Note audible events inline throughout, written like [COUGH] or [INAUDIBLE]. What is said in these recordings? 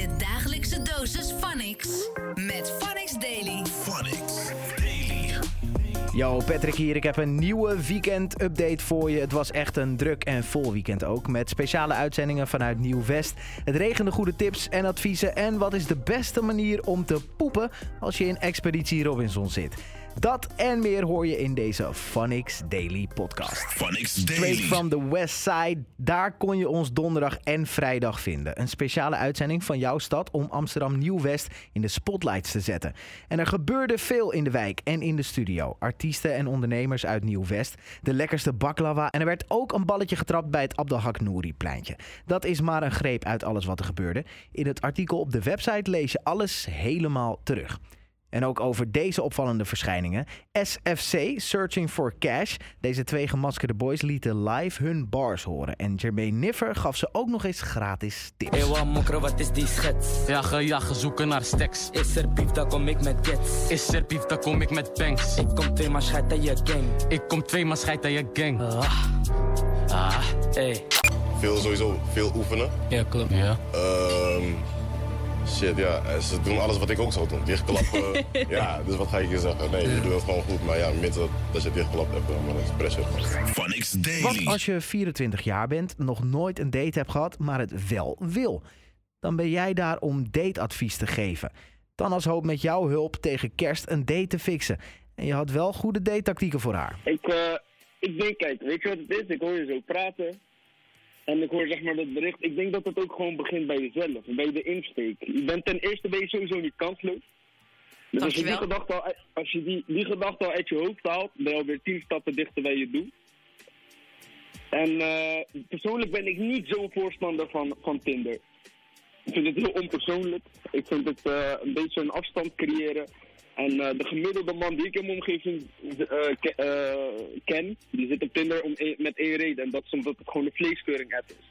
Je dagelijkse dosis Phonix met Phonix Daily. Phonics Daily. Yo, Patrick hier. Ik heb een nieuwe weekend-update voor je. Het was echt een druk en vol weekend ook. Met speciale uitzendingen vanuit Nieuw-West. Het regende goede tips en adviezen. En wat is de beste manier om te poepen als je in Expeditie Robinson zit? Dat en meer hoor je in deze Phonix Daily podcast. Phonics Straight Daily. from the West Side. Daar kon je ons donderdag en vrijdag vinden. Een speciale uitzending van jouw stad om Amsterdam Nieuw-West in de spotlights te zetten. En er gebeurde veel in de wijk en in de studio. Artiesten en ondernemers uit Nieuw-West. De lekkerste baklava. En er werd ook een balletje getrapt bij het Abdelhak Nouri pleintje. Dat is maar een greep uit alles wat er gebeurde. In het artikel op de website lees je alles helemaal terug. En ook over deze opvallende verschijningen. SFC, Searching for Cash. Deze twee gemaskerde boys lieten live hun bars horen. En Jermaine Niffer gaf ze ook nog eens gratis tips. Ewa mokro, wat is die schets? Jagen, jagen, zoeken naar stacks. Is er beef, dan kom ik met gets. Is er beef, dan kom ik met banks. Ik kom twee maar scheid aan je gang. Ik kom twee maar scheid aan je gang. Ah, ah, ey. Veel sowieso, veel oefenen. Ja, klopt. Ja. Ehm shit, ja. Ze doen alles wat ik ook zou doen. Dichtklappen. [LAUGHS] ja, dus wat ga ik je zeggen? Nee, je doet het gewoon goed. Maar ja, mits dat, dat je dichtklapt hebt, dan is het pressure. Phonics Wat Daily. als je 24 jaar bent, nog nooit een date hebt gehad, maar het wel wil? Dan ben jij daar om dateadvies te geven. Dan als hoop met jouw hulp tegen kerst een date te fixen. En je had wel goede date-tactieken voor haar. Ik, eh, ik denk, kijk, weet je wat het is? Ik hoor je zo praten. En ik hoor zeg maar dat bericht. Ik denk dat het ook gewoon begint bij jezelf. Bij de insteek. Je bent ten eerste ben je sowieso niet kansloos. Dus als je, die gedachte, al, als je die, die gedachte al uit je hoofd haalt, ben je alweer tien stappen dichter bij je doel. En eh, persoonlijk ben ik niet zo'n voorstander van, van Tinder. Ik vind het heel onpersoonlijk. Ik vind het eh, een beetje een afstand creëren. En eh, de gemiddelde man die ik in mijn omgeving eh, eh, ken, die zit op Tinder om, met één reden. En dat is omdat het gewoon een vleeskeuring app is.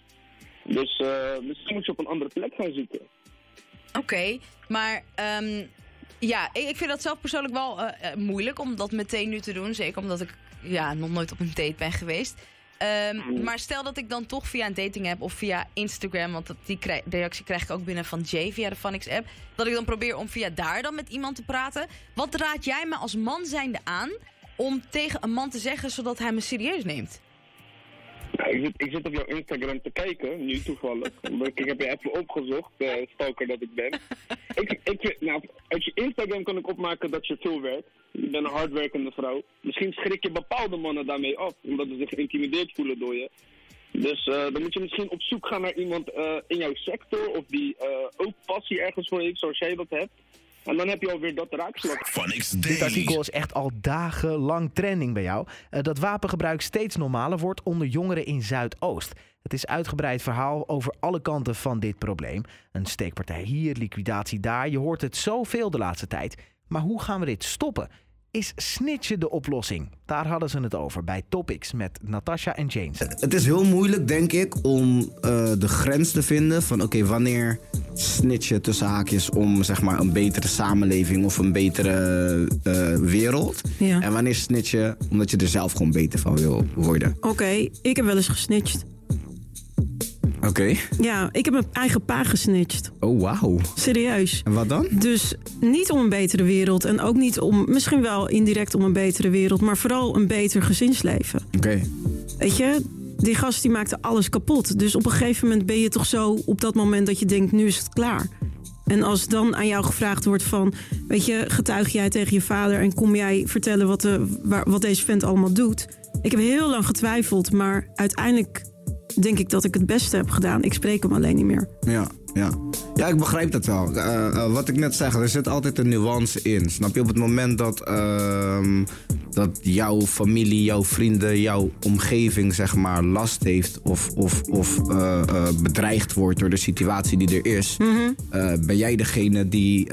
Dus misschien moet je op een andere plek gaan zoeken. Oké, maar ehm, ja, ik, vind dat zelf persoonlijk wel moeilijk om dat meteen nu te doen. Zeker omdat ik ja, nog nooit op een date ben geweest. Ehm, Maar stel dat ik dan toch via een dating app of via Instagram, want dat, die reactie krijg ik ook binnen van Jay via de Phonics app, dat ik dan probeer om via daar dan met iemand te praten. Wat raad jij me als man zijnde aan om tegen een man te zeggen zodat hij me serieus neemt? Ja, ik, zit, ik zit op jouw Instagram te kijken, nu toevallig. [LAUGHS] Ik, heb je even opgezocht, eh stalker dat ik ben. ik, ik, nou, uit je Instagram kan ik opmaken dat je veel werkt. Je bent een hardwerkende vrouw. Misschien schrik je bepaalde mannen daarmee af, omdat ze zich geïntimideerd voelen door je. Dus eh, dan moet je misschien op zoek gaan naar iemand eh, in jouw sector of die ook passie ergens voor heeft, zoals jij dat hebt. En dan heb je alweer dat raakvlak. Dit Daily. artikel is echt al dagenlang trending bij jou. Eh, dat wapengebruik steeds normaler wordt onder jongeren in Zuidoost. Het is uitgebreid verhaal over alle kanten van dit probleem. Een steekpartij hier, liquidatie daar. Je hoort het zoveel de laatste tijd. Maar hoe gaan we dit stoppen? Is snitchen de oplossing? Daar hadden ze het over bij Topics met Natasha en James. Het is heel moeilijk, denk ik, om eh, de grens te vinden van oké, wanneer snitchen tussen haakjes om zeg maar een betere samenleving of een betere eh, wereld. Ja. En wanneer snitchen omdat je er zelf gewoon beter van wil worden. Oké, ik heb wel eens gesnitcht. Oké. Ja, ik heb mijn eigen pa gesnitcht. Oh, wauw. Serieus. En wat dan? Dus niet om een betere wereld en ook niet om, misschien wel indirect om een betere wereld, maar vooral een beter gezinsleven. Oké. Weet je, die gast die maakte alles kapot. Dus op een gegeven moment ben je toch zo op dat moment dat je denkt, nu is het klaar. En als dan aan jou gevraagd wordt van, weet je, getuig jij tegen je vader en kom jij vertellen wat, de, waar, wat deze vent allemaal doet. Ik heb heel lang getwijfeld, maar uiteindelijk denk ik dat ik het beste heb gedaan. Ik spreek hem alleen niet meer. Ja, ja. Ja, ik begrijp dat wel. Eh, eh, wat ik net zeg, er zit altijd een nuance in. Snap je? Op het moment dat, ehm, dat jouw familie, jouw vrienden, jouw omgeving zeg maar last heeft of, of, of eh, bedreigd wordt door de situatie die er is, eh, ben jij degene die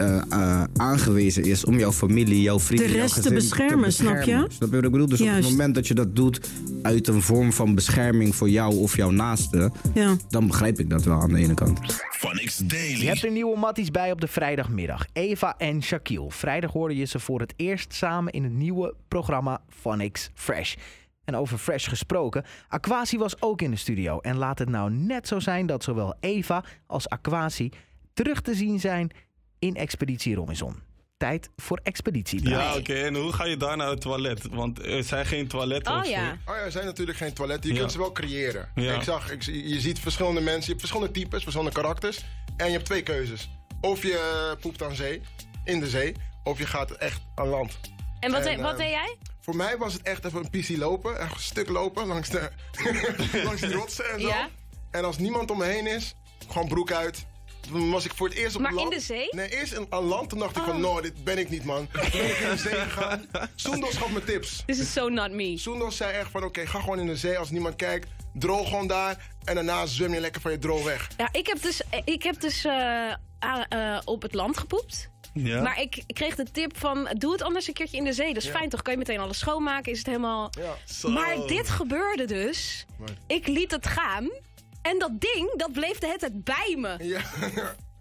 aangewezen is om jouw familie, jouw vrienden, De jouw rest te gezin beschermen, snap je? Snap je wat ik bedoel? Dus op het moment dat je dat doet uit een vorm van bescherming voor jou of jouw naaste, Ja. dan begrijp ik dat wel aan de ene kant. Phonics Je Daily. hebt er nieuwe matties bij op de vrijdagmiddag. Eva en Shaquille. Vrijdag hoorde je ze voor het eerst samen in het nieuwe programma Phonics Fresh. En over Fresh gesproken, Aquasi was ook in de studio. En laat het nou net zo zijn dat zowel Eva als Aquasi terug te zien zijn in Expeditie Robinson. Tijd voor Expeditie Ja, oké. En hoe ga je daar naar het toilet? Want er zijn geen toiletten Oh of zo. ja. Oh ja, er zijn natuurlijk geen toiletten. Je Ja. kunt ze wel creëren. Ja. Ik zag, ik, je ziet verschillende mensen, je hebt verschillende types, verschillende karakters. En je hebt twee keuzes. Of je poept aan zee, in de zee, of je gaat echt aan land. En wat, En, de- wat eh, deed jij? Voor mij was het echt even een pissie lopen. Echt een stuk lopen langs, de, [LAUGHS] langs die rotsen en zo. Ja. En als niemand om me heen is, gewoon broek uit. Toen was ik voor het eerst op Maar land. in de zee? Nee, eerst aan land. Toen dacht ik Oh. van, no, dit ben ik niet, man. Toen ben ik in de zee gegaan. Soendos gaf me tips. This is so not me. Soendos zei echt van, oké, ga gewoon in de zee als niemand kijkt. Droog gewoon daar. En daarna zwem je lekker van je droog weg. Ja, ik heb dus, ik heb dus eh, eh, op het land gepoept. Ja. Maar ik kreeg de tip van, doe het anders een keertje in de zee. Dat is Ja. fijn toch? Kan je meteen alles schoonmaken? Is het helemaal... Zo. Maar dit gebeurde dus. Ik liet het gaan. En dat ding, dat bleef de hele tijd bij me.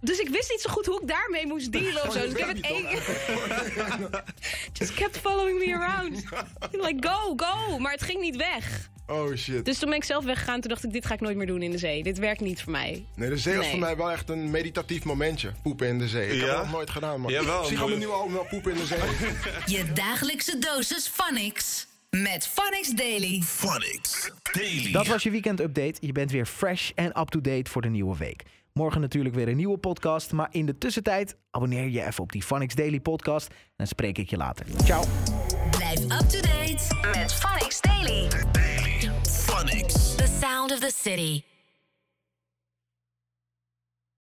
Dus ik wist niet zo goed hoe ik daarmee moest dealen of zo. Dus ik heb het één keer... [LAUGHS] Just kept following me around. Like, go, go. Maar het ging niet weg. Oh shit. Dus toen ben ik zelf weggegaan. Toen dacht ik, dit ga ik nooit meer doen in de zee. Dit werkt niet voor mij. Nee, de zee was Nee. voor mij wel echt een meditatief momentje. Poepen in de zee. Ik heb Ja? dat nog nooit gedaan, man. Jawel, Zie maar- gaan we nu al wel poepen in de zee. [LAUGHS] Je dagelijkse dosis Phonics. Met Phonics Daily. Phonics Daily. Dat was je weekend-update. Je bent weer fresh en up-to-date voor de nieuwe week. Morgen natuurlijk weer een nieuwe podcast. Maar in de tussentijd abonneer je even op die Phonics Daily podcast. En dan spreek ik je later. Ciao. Blijf up to date met Phonics Daily. Phonics. The sound of the city.